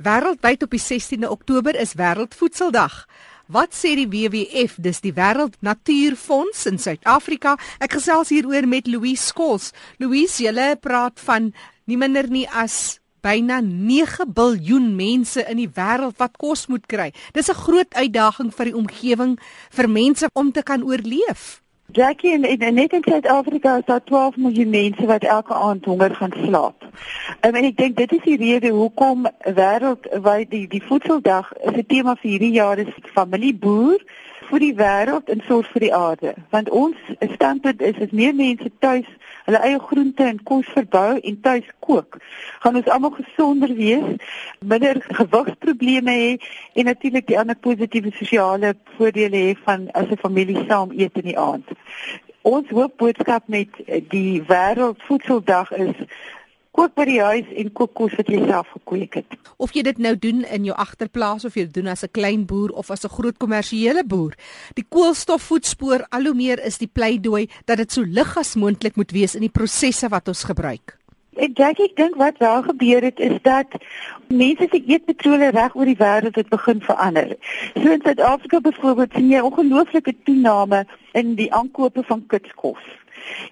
Wêreldwyd op die 16de Oktober is Wêreldvoedseldag. Wat sê die WWF, dis die Wêreld Natuurfonds in Suid-Afrika? Ek gesels hieroor met Louise Skols. Louise, jy praat van nie minder nie as byna 9 biljoen mense in die wêreld wat kos moet kry. Dis 'n groot uitdaging vir die omgewing vir mense om te kan oorleef. Jackie en, en net in Suid-Afrika is daar 12 miljoen mense wat elke aand honger gaan slaap. Um, en ek dink dit is die rede hoekom wêreldwyd die die voedseldag is 'n tema vir hierdie jaar is familieboer vir die wêreld en sorg vir die aarde. Want ons standpunt is as meer mense tuis hulle eie groente en kos verbou en tuis kook, gaan ons almal gesonder wees, minder gewigsprobleme hê en natuurlik die ander positiewe sosiale voordele hê van as 'n familie saam eet in die aand. Ons hoofboodskap met die wêreldvoedseldag is kook by die huis en kook kos wat jy self gekweek het. Of jy dit nou doen in jou agterplaas of jy dit doen as 'n klein boer of as 'n groot kommersiële boer, die koolstofvoetspoor al hoe meer is die pleidooi dat dit so lig as moontlik moet wees in die prosesse wat ons gebruik. Ek dink ek dink wat wel gebeur het is dat mense se eetpatrone reg oor die wêreld het begin verander. So in Suid-Afrika byvoorbeeld sien jy ongelooflike toename in die aankope van kitskos.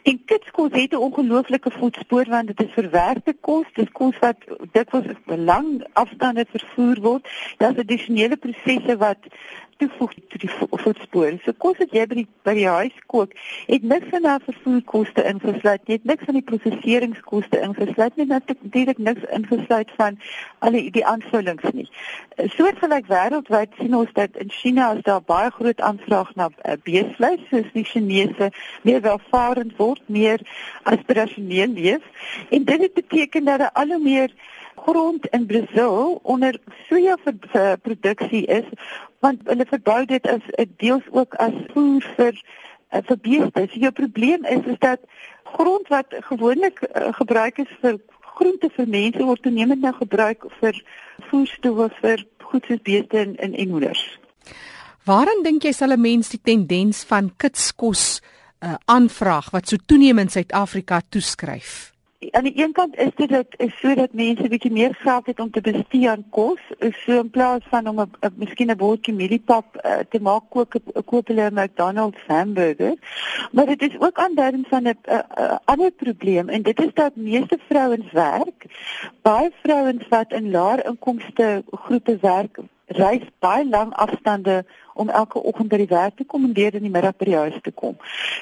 En kitskos het 'n ongelooflike voetspoor want dit is verwerkte kos, dit kos wat dikwels lang afstande vervoer word. Daar's addisionele prosesse wat toevoeg tot die voetspoor. So kos wat jy by die by die huis kook, het niks van daardie vervoerkoste ingesluit nie, niks van die prosesseringskoste ingesluit nie, natuurlik niks ingesluit van al die die aanvullings nie. Soortgelyk wêreldwyd sien ons dat in China is daar baie groot aanvraag na uh, beesvleis, soos die Chinese meer welvarend word, meer aspirasioneel leef. En dit beteken dat daar al hoe meer grond in Brasil onder soja produksie is want hulle verbou dit as 'n deels ook as voer vir uh, vir beeste. So jou probleem is is dat grond wat gewoonlik uh, gebruik is vir groente vir mense word toenemend nou gebruik vir voerstowwe vir goed soos beeste en en, en hoenders. Waarin dink jy sal 'n mens die tendens van kitskos uh, aanvraag wat so toenemend Suid-Afrika toeskryf? Aan die een kant is dit dat is sodat mense bietjie meer geld het om te bestee aan kos, so in plaas van om 'n miskien 'n bordjie mieliepap uh, te maak kook koop hulle 'n McDonald's hamburger. Maar dit is ook aanduidend van 'n ander probleem en dit is dat meeste vrouens werk. Baie vrouens wat in laer inkomste groepe werk, reis baie lang afstande om elke oggend by die werk te kom en weer in die middag by die huis te kom.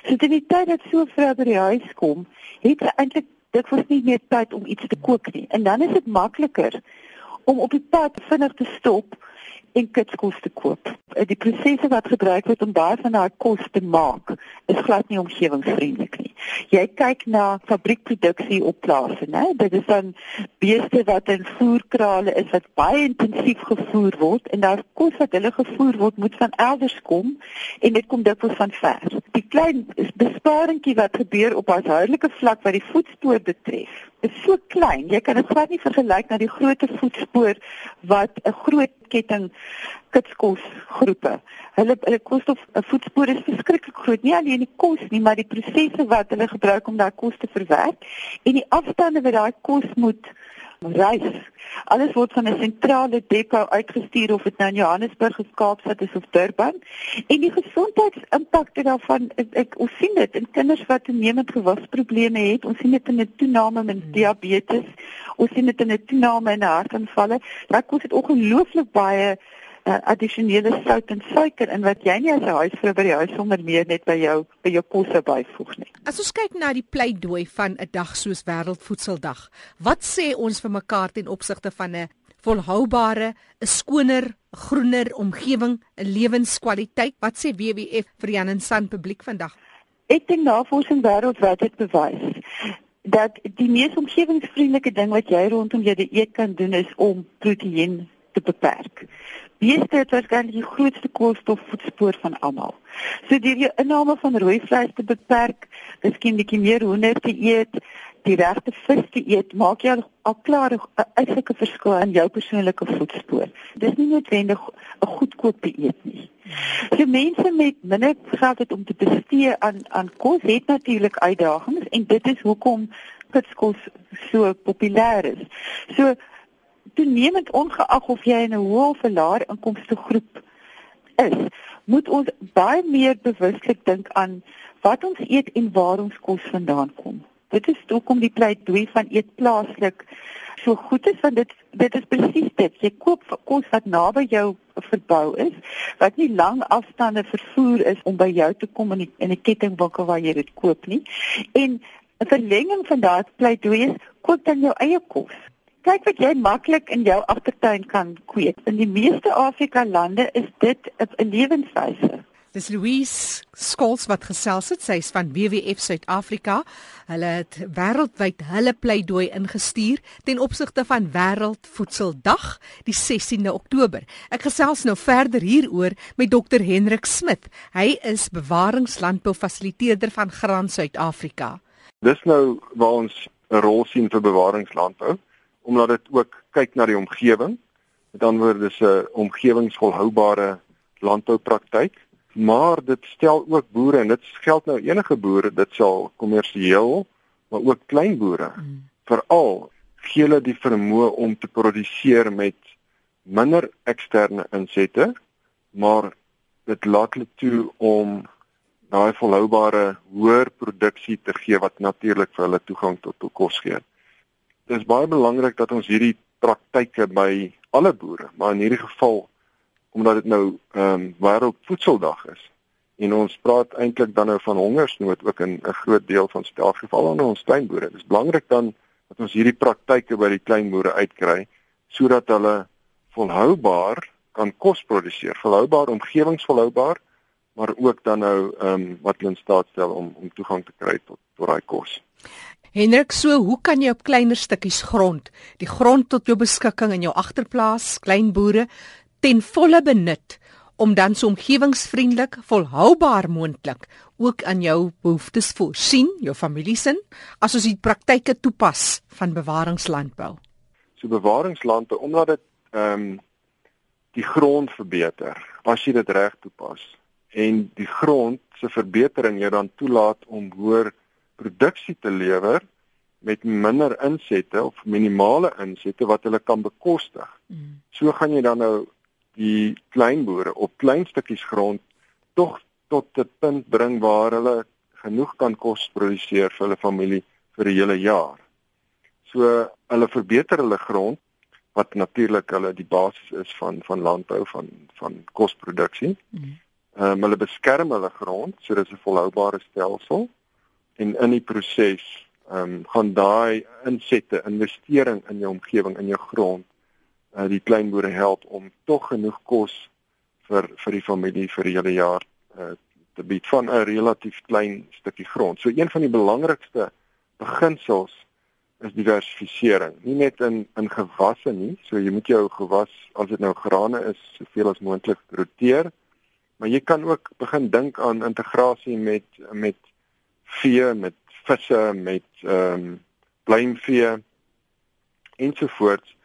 So dit is tyd dat so 'n vrou by die huis kom, het sy eintlik dit was nie meer tyd om iets te kook nie. En dan is dit makliker om op die pad vinnig te stop en kitskos te koop. Die prosesse wat gebruik word om daai van daai kos te maak, is glad nie omgewingsvriendelik nie. Jy kyk na fabriekproduksie op plase, né? Dit is dan beeste wat in voerkrale is wat baie intensief gevoer word en daar kos wat hulle gevoer word moet van elders kom en dit kom dikwels van ver. Die klein besparingkie wat gebeur op huishoudelike vlak wat die voetspoor betref, is so klein. Jy kan dit glad nie vergelyk na die groot voetspoor wat 'n groot ketting kitskos groepe. Hulle hulle kostof 'n voetspoor is verskriklik groot. Nie alleen die kos nie, maar die prosesse wat hulle gebruik om daai kos te verwerk en die afstande wat daai kos moet reis. Alles word van 'n sentrale depo uitgestuur of dit nou in Johannesburg of Kaapstad is of Durban. En die gesondheidsimpak daarvan ek, ek ons sien dit in kinders wat toenemend gewigsprobleme het. Ons sien dit in 'n toename in diabetes. Ons sien dit in 'n toename in hartaanvalle. Dit kos dit ongelooflik baie uh, addisionele sout en suiker in wat jy nie as 'n huisvrou by die huis sonder meer net by jou by jou kos byvoeg nie. As ons kyk na die pleidooi van 'n dag soos Wêreldvoedseldag, wat sê ons vir mekaar ten opsigte van 'n volhoubare, 'n skoner, groener omgewing, 'n lewenskwaliteit? Wat sê WWF vir Jan en San publiek vandag? Ek dink navorsing wêreldwyd het bewys dat die mees omgewingsvriendelike ding wat jy rondom jou dieet kan doen is om proteïen te beperk. Beeste het waarskynlik die grootste koolstofvoetspoor van almal. So deur jou inname van rooi vleis te beperk, miskien bietjie meer hoender te eet, die regte vis te eet, maak jy al, klaar 'n uitslike verskil in jou persoonlike voetspoor. Dis nie noodwendig 'n goedkoop dieet nie. So mense met minder geld het om te bestee aan aan kos het natuurlik uitdagings en dit is hoekom kitskos so populêr is. So toenemend ongeag of jy in 'n hoë of 'n lae inkomste groep is, moet ons baie meer bewuslik dink aan wat ons eet en waar ons kos vandaan kom. Dit is hoekom die pleidooi van eet plaaslik so goed is want dit dit is presies dit. Jy koop kos wat naby jou verbou is, wat nie lang afstande vervoer is om by jou te kom in die, in 'n kettingwinkel waar jy dit koop nie. En 'n verlenging van daardie pleidooi is koop dan jou eie kos. Kyk wat jy maklik in jou agtertuin kan kweek. In die meeste Afrika lande is dit 'n lewenswyse. Dis Louise Skols wat gesels het. Sy is van WWF Suid-Afrika. Hulle het wêreldwyd hulle pleidooi ingestuur ten opsigte van Wêreldvoedseldag die 16de Oktober. Ek gesels nou verder hieroor met Dr Hendrik Smit. Hy is bewaringslandboufasiliteerder van Graan Suid-Afrika. Dis nou waar ons 'n rol sien vir bewaringslandbou omdat dit ook kyk na die omgewing. Met ander woorde dis 'n omgewingsvolhoubare landboupraktyk maar dit stel ook boere en dit geld nou enige boere dit sal kommersieel maar ook klein boere mm. veral gee hulle die vermoë om te produseer met minder eksterne insette maar dit laat hulle toe om daai volhoubare hoër produksie te gee wat natuurlik vir hulle toegang tot tot kos gee. Dit is baie belangrik dat ons hierdie praktyke by alle boere, maar in hierdie geval omdat dit nou ehm um, wêreldvoedseldag is. En ons praat eintlik dan nou van hongersnood ook in 'n groot deel van Suid-Afrika, veral aan ons kleinboere. Dit is belangrik dan dat ons hierdie praktyke by die kleinboere uitkry sodat hulle volhoubaar kan kos produseer, volhoubaar omgewingsvolhoubaar, maar ook dan nou ehm um, wat hulle in staat stel om om toegang te kry tot tot daai kos. Hendrik, so hoe kan jy op kleiner stukkies grond, die grond tot jou beskikking in jou agterplaas, klein boere ten volle benut om dan so omgewingsvriendelik, volhoubaar moontlik ook aan jou behoeftes voorsien, jou familiesin, as ons die praktyke toepas van bewaringslandbou. So bewaringslandbou omdat dit ehm um, die grond verbeter as jy dit reg toepas en die grond se verbetering jou dan toelaat om hoër produksie te lewer met minder insette of minimale insette wat hulle kan bekostig. Mm. So gaan jy dan nou die kleinboere op klein stukkies grond tog tot 'n punt bring waar hulle genoeg kan kos produseer vir hulle familie vir 'n hele jaar. So hulle verbeter hulle grond wat natuurlik hulle die basis is van van landbou van van kosproduksie. Mm. Ehm um, hulle beskerm hulle grond sodat dit 'n volhoubare stelsel en in die proses ehm um, gaan daai insette investering in jou omgewing in jou grond uh, die kleinboere help om tog genoeg kos vir vir die familie vir die hele jaar uh, te bied van 'n relatief klein stukkie grond. So een van die belangrikste beginsels is diversifisering. Nie net in in gewasse nie, so jy moet jou gewas as dit nou grane is, soveel as moontlik roteer, maar jy kan ook begin dink aan integrasie met met vee, met visse, met ehm um, pluimvee ensovoorts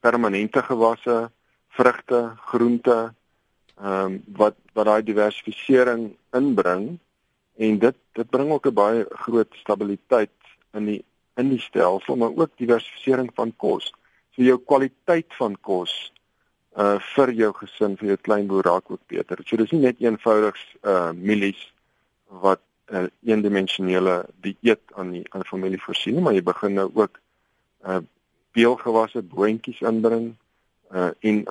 permanente gewasse, vrugte, groente, ehm um, wat wat daai diversifisering inbring en dit dit bring ook 'n baie groot stabiliteit in die in die stelsel, maar ook diversifisering van kos. So jou kwaliteit van kos uh vir jou gesin, vir jou kleinboer raak ook beter. So dis nie net eenvoudigs uh mielies wat uh, eendimensionele dieet aan die aan die familie voorsien, maar jy begin nou ook uh peulgewasse boontjies inbring uh en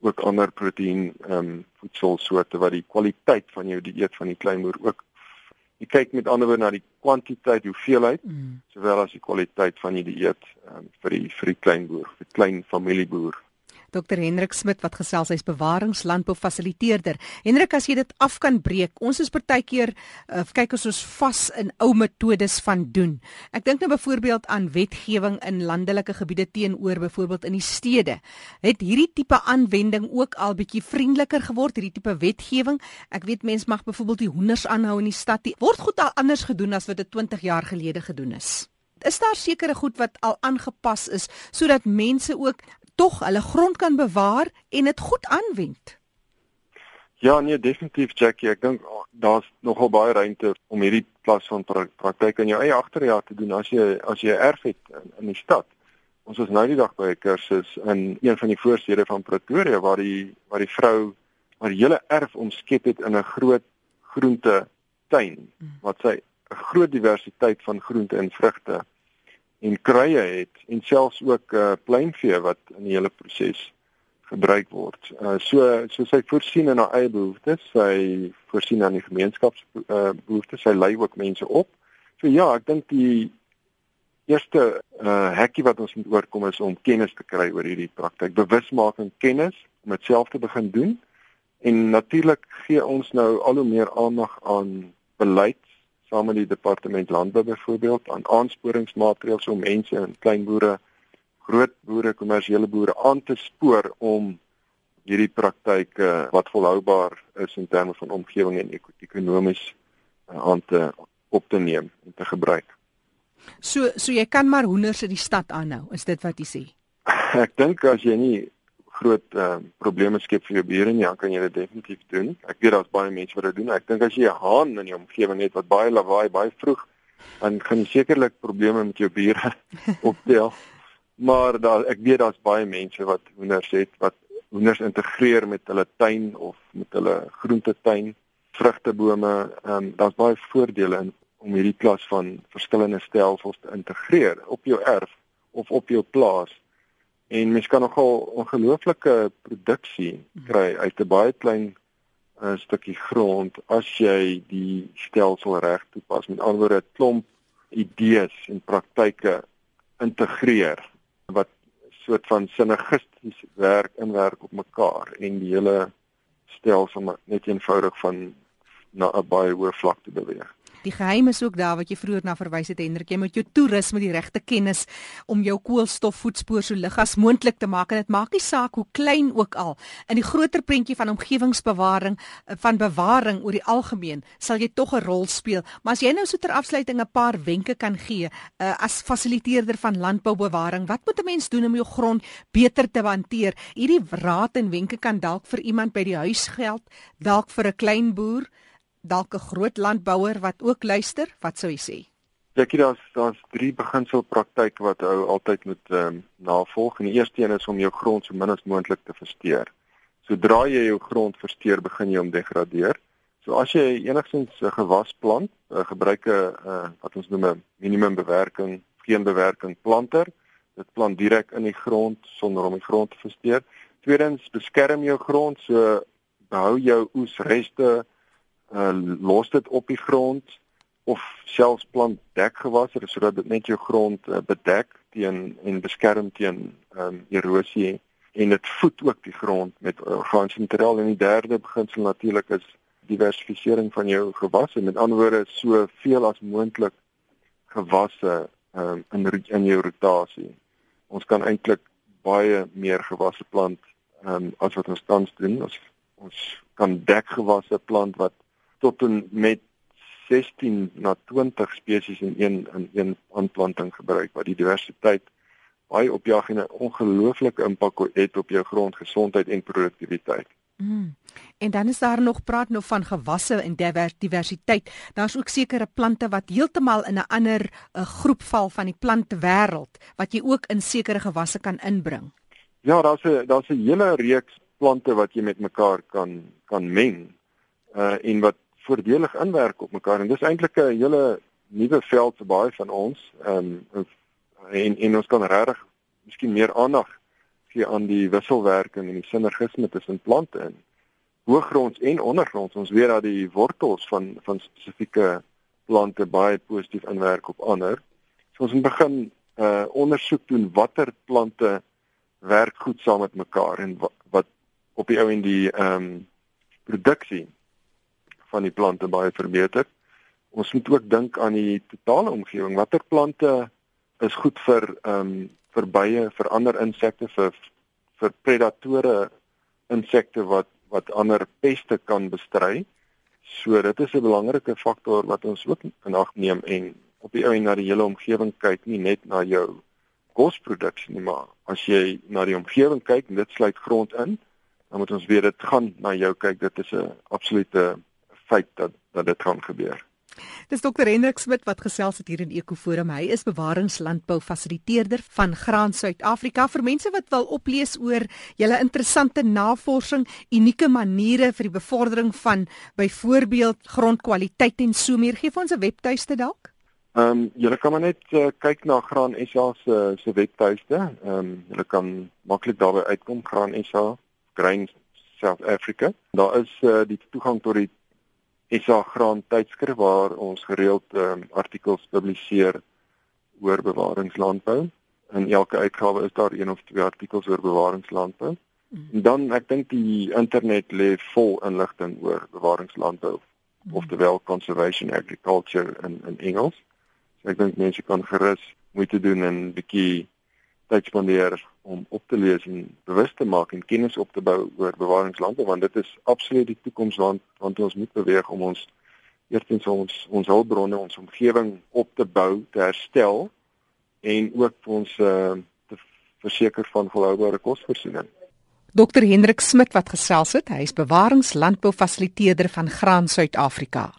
ook ander proteïen ehm um, voedselsoorte wat die kwaliteit van jou dieet van die kleinboer ook jy kyk met ander woorde na die kwantiteit hoeveelheid mm. sowel as die kwaliteit van die dieet um, vir die vir die kleinboer vir klein familieboer Dr Hendrik Smit wat gesels hy's bewaringslandboufasiliteerder. Hendrik, as jy dit af kan breek, ons is partykeer uh, kyk as ons vas in ou metodes van doen. Ek dink nou byvoorbeeld aan wetgewing in landelike gebiede teenoor byvoorbeeld in die stede. Het hierdie tipe aanwending ook al bietjie vriendeliker geword, hierdie tipe wetgewing? Ek weet mense mag byvoorbeeld die hoenders aanhou in die stad. Die, word goed al anders gedoen as wat dit 20 jaar gelede gedoen is. Is daar sekere goed wat al aangepas is sodat mense ook tog hulle grond kan bewaar en dit goed aanwend. Ja, nee, definitief Jackie, ek dink oh, daar's nogal baie ruimte om hierdie plas van praktyk in jou eie agterjaar te doen as jy as jy erf het in, in die stad. ons was nou die dag by 'n kursus in een van die voorstede van Pretoria waar die waar die vrou haar hele erf omskep het in 'n groot groente tuin hmm. wat sy 'n groot diversiteit van groente en vrugte en kruie het en selfs ook uh, pluimvee wat in die hele proses gebruik word. Uh, so so sy voorsien in haar eie behoeftes, sy voorsien aan die gemeenskaps uh, behoeftes, sy lei ook mense op. So ja, ek dink die eerste uh, hekkie wat ons moet oorkom is om kennis te kry oor hierdie praktyk, bewusmaking, kennis om dit self te begin doen. En natuurlik gee ons nou al hoe meer aandag aan beleid saam met die departement landbou byvoorbeeld aan aansporingsmaatreëls om mense en kleinboere, groot boere, kommersiële boere aan te spoor om hierdie praktyke wat volhoubaar is in terme van omgewing en ek ekonomies uh, aan te op te neem en te gebruik. So so jy kan maar hoenders in die stad aanhou, is dit wat jy sê? Ek dink as jy nie groot uh, probleme skep vir jou bure nie, dan kan jy dit definitief doen. Ek weet daar's baie mense wat dit doen. Ek dink as jy 'n haan in jou omgewing het wat baie lawaai, baie vroeg, dan gaan jy sekerlik probleme met jou bure optel. Maar daar ek weet daar's baie mense wat hoenders het wat hoenders integreer met hulle tuin of met hulle groentetuin, vrugtebome. Ehm um, daar's baie voordele in om hierdie klas van verskillende stelsels te integreer op jou erf of op jou plaas en mens kan nogal ongelooflike produksie kry uit 'n baie klein uh, stukkie grond as jy die stelsel reg toepas met ander woorde 'n klomp idees en praktyke integreer wat soort van sinergisties werk inwerk op mekaar en die hele stelsel net eenvoudig van na 'n baie hoë vlak te beweeg. Die geheim is ook daar wat jy vroeër na verwys het Hendrik, jy moet jou toerus met die regte kennis om jou koolstofvoetspoor so lig as moontlik te maak en dit maak nie saak hoe klein ook al in die groter prentjie van omgewingsbewaring eh, van bewaring oor die algemeen sal jy tog 'n rol speel. Maar as jy nou so ter afsluiting 'n paar wenke kan gee uh, as fasiliteerder van landboubewaring, wat moet 'n mens doen om jou grond beter te hanteer? Hierdie raad en wenke kan dalk vir iemand by die huis geld, dalk vir 'n klein boer dalk 'n groot landbouer wat ook luister, wat sou jy sê? Ek dink daar's daar's drie beginselpraktyke wat ou altyd moet ehm um, navolg. En die eerste een is om jou grond so min as moontlik te versteur. Sodra jy jou grond versteur, begin jy om degradeer. So as jy enigsins 'n gewas plant, uh, gebruik 'n uh, wat ons noem 'n minimum bewerking, geen bewerking planter. Dit plant direk in die grond sonder om die grond te versteur. Tweedens, beskerm jou grond so behou jou oesreste uh, los dit op die grond of selfs plant dekgewasse sodat dit net jou grond uh, bedek teen en beskerm teen um, erosie en dit voed ook die grond met organiese materiaal en die derde beginsel natuurlik is diversifisering van jou gewasse met ander woorde soveel as moontlik gewasse um, in in jou rotasie. Ons kan eintlik baie meer gewasse plant um, as wat ons tans doen. Ons ons kan dekgewasse plant wat tot en met 16 na 20 spesies in een in een aanplanting gebruik wat die diversiteit baie opjag en 'n ongelooflike impak het op jou grondgesondheid en produktiwiteit. Mm. En dan is daar nog praat nog van gewasse en diversiteit. Daar's ook sekere plante wat heeltemal in 'n ander 'n groep val van die plantewêreld wat jy ook in sekere gewasse kan inbring. Ja, daar's 'n daar's 'n hele reeks plante wat jy met mekaar kan kan meng. Uh en wat voordelig inwerk op mekaar en dis eintlik 'n hele nuwe veld vir baie van ons. Ehm um, en en ons kan regtig miskien meer aandag gee aan die wisselwerking en die sinergisme tussen plante en hoëgronds en ondergronds. Ons weet dat die wortels van van spesifieke plante baie positief inwerk op ander. So ons moet begin uh ondersoek doen watter plante werk goed saam met mekaar en wat, wat op die ou en die ehm um, produksie van die plante baie verbeter. Ons moet ook dink aan die totale omgewing. Watter plante is goed vir ehm um, vir bye, vir ander insekte, vir vir predatore insekte wat wat ander peste kan bestry. So dit is 'n belangrike faktor wat ons ook in ag neem en op die ou en na die hele omgewing kyk, nie net na jou kosproduksie nie, maar as jy na die omgewing kyk dit sluit grond in, dan moet ons weet dit gaan na jou kyk. Dit is 'n absolute feit dat dat dit gaan gebeur. Dis Dr Hendrik Smit wat gesels het hier in Ekoforum. Hy is bewaringslandbou fasiliteerder van Graan Suid-Afrika vir mense wat wil oplees oor julle interessante navorsing, unieke maniere vir die bevordering van byvoorbeeld grondkwaliteit en so meer. Geef ons 'n webtuiste dalk. Ehm um, julle kan maar net uh, kyk na Graan SA se se webtuiste. Ehm um, julle kan maklik daarby uitkom Graan SA Grain South Africa. Daar is uh, die toegang tot die SA Graan tydskrif waar ons gereeld um, artikels publiseer oor bewaringslandbou. In elke uitgawe is daar een of twee artikels oor bewaringslandbou. Mm. En dan ek dink die internet lê vol inligting oor bewaringslandbou mm. oftewel conservation agriculture in in Engels. So ek dink mense kan gerus moeite doen en 'n bietjie tyd spandeer om op te lees en bewus te maak en kennis op te bou oor bewaringslande want dit is absoluut die toekoms want want ons moet beweeg om ons eerstens ons ons hulpbronne ons omgewing op te bou te herstel en ook vir ons uh, verseker van volhoubare kosvoorsiening. Dr Hendrik Smit wat gesels het, hy is bewaringslandbou fasiliteerder van Graan Suid-Afrika.